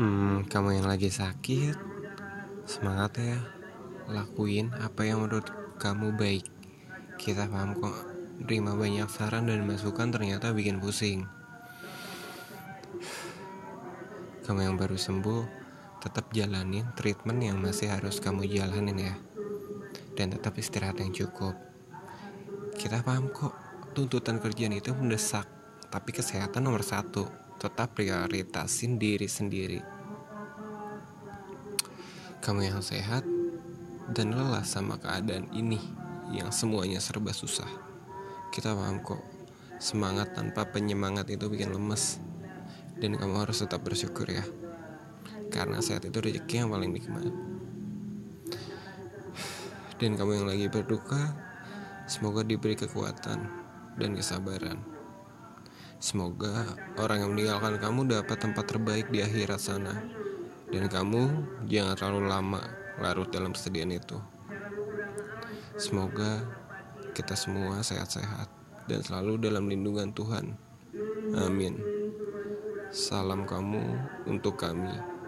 Hmm, kamu yang lagi sakit, semangat ya. Lakuin apa yang menurut kamu baik. Kita paham kok, terima banyak saran dan masukan ternyata bikin pusing. Kamu yang baru sembuh, tetap jalanin treatment yang masih harus kamu jalanin ya. Dan tetap istirahat yang cukup. Kita paham kok, tuntutan kerjaan itu mendesak, tapi kesehatan nomor satu tetap prioritasin diri sendiri. Kamu yang sehat dan lelah sama keadaan ini yang semuanya serba susah. Kita paham kok, semangat tanpa penyemangat itu bikin lemes. Dan kamu harus tetap bersyukur ya. Karena sehat itu rezeki yang paling nikmat. Dan kamu yang lagi berduka, semoga diberi kekuatan dan kesabaran. Semoga orang yang meninggalkan kamu dapat tempat terbaik di akhirat sana. Dan kamu jangan terlalu lama larut dalam kesedihan itu. Semoga kita semua sehat-sehat dan selalu dalam lindungan Tuhan. Amin. Salam kamu untuk kami.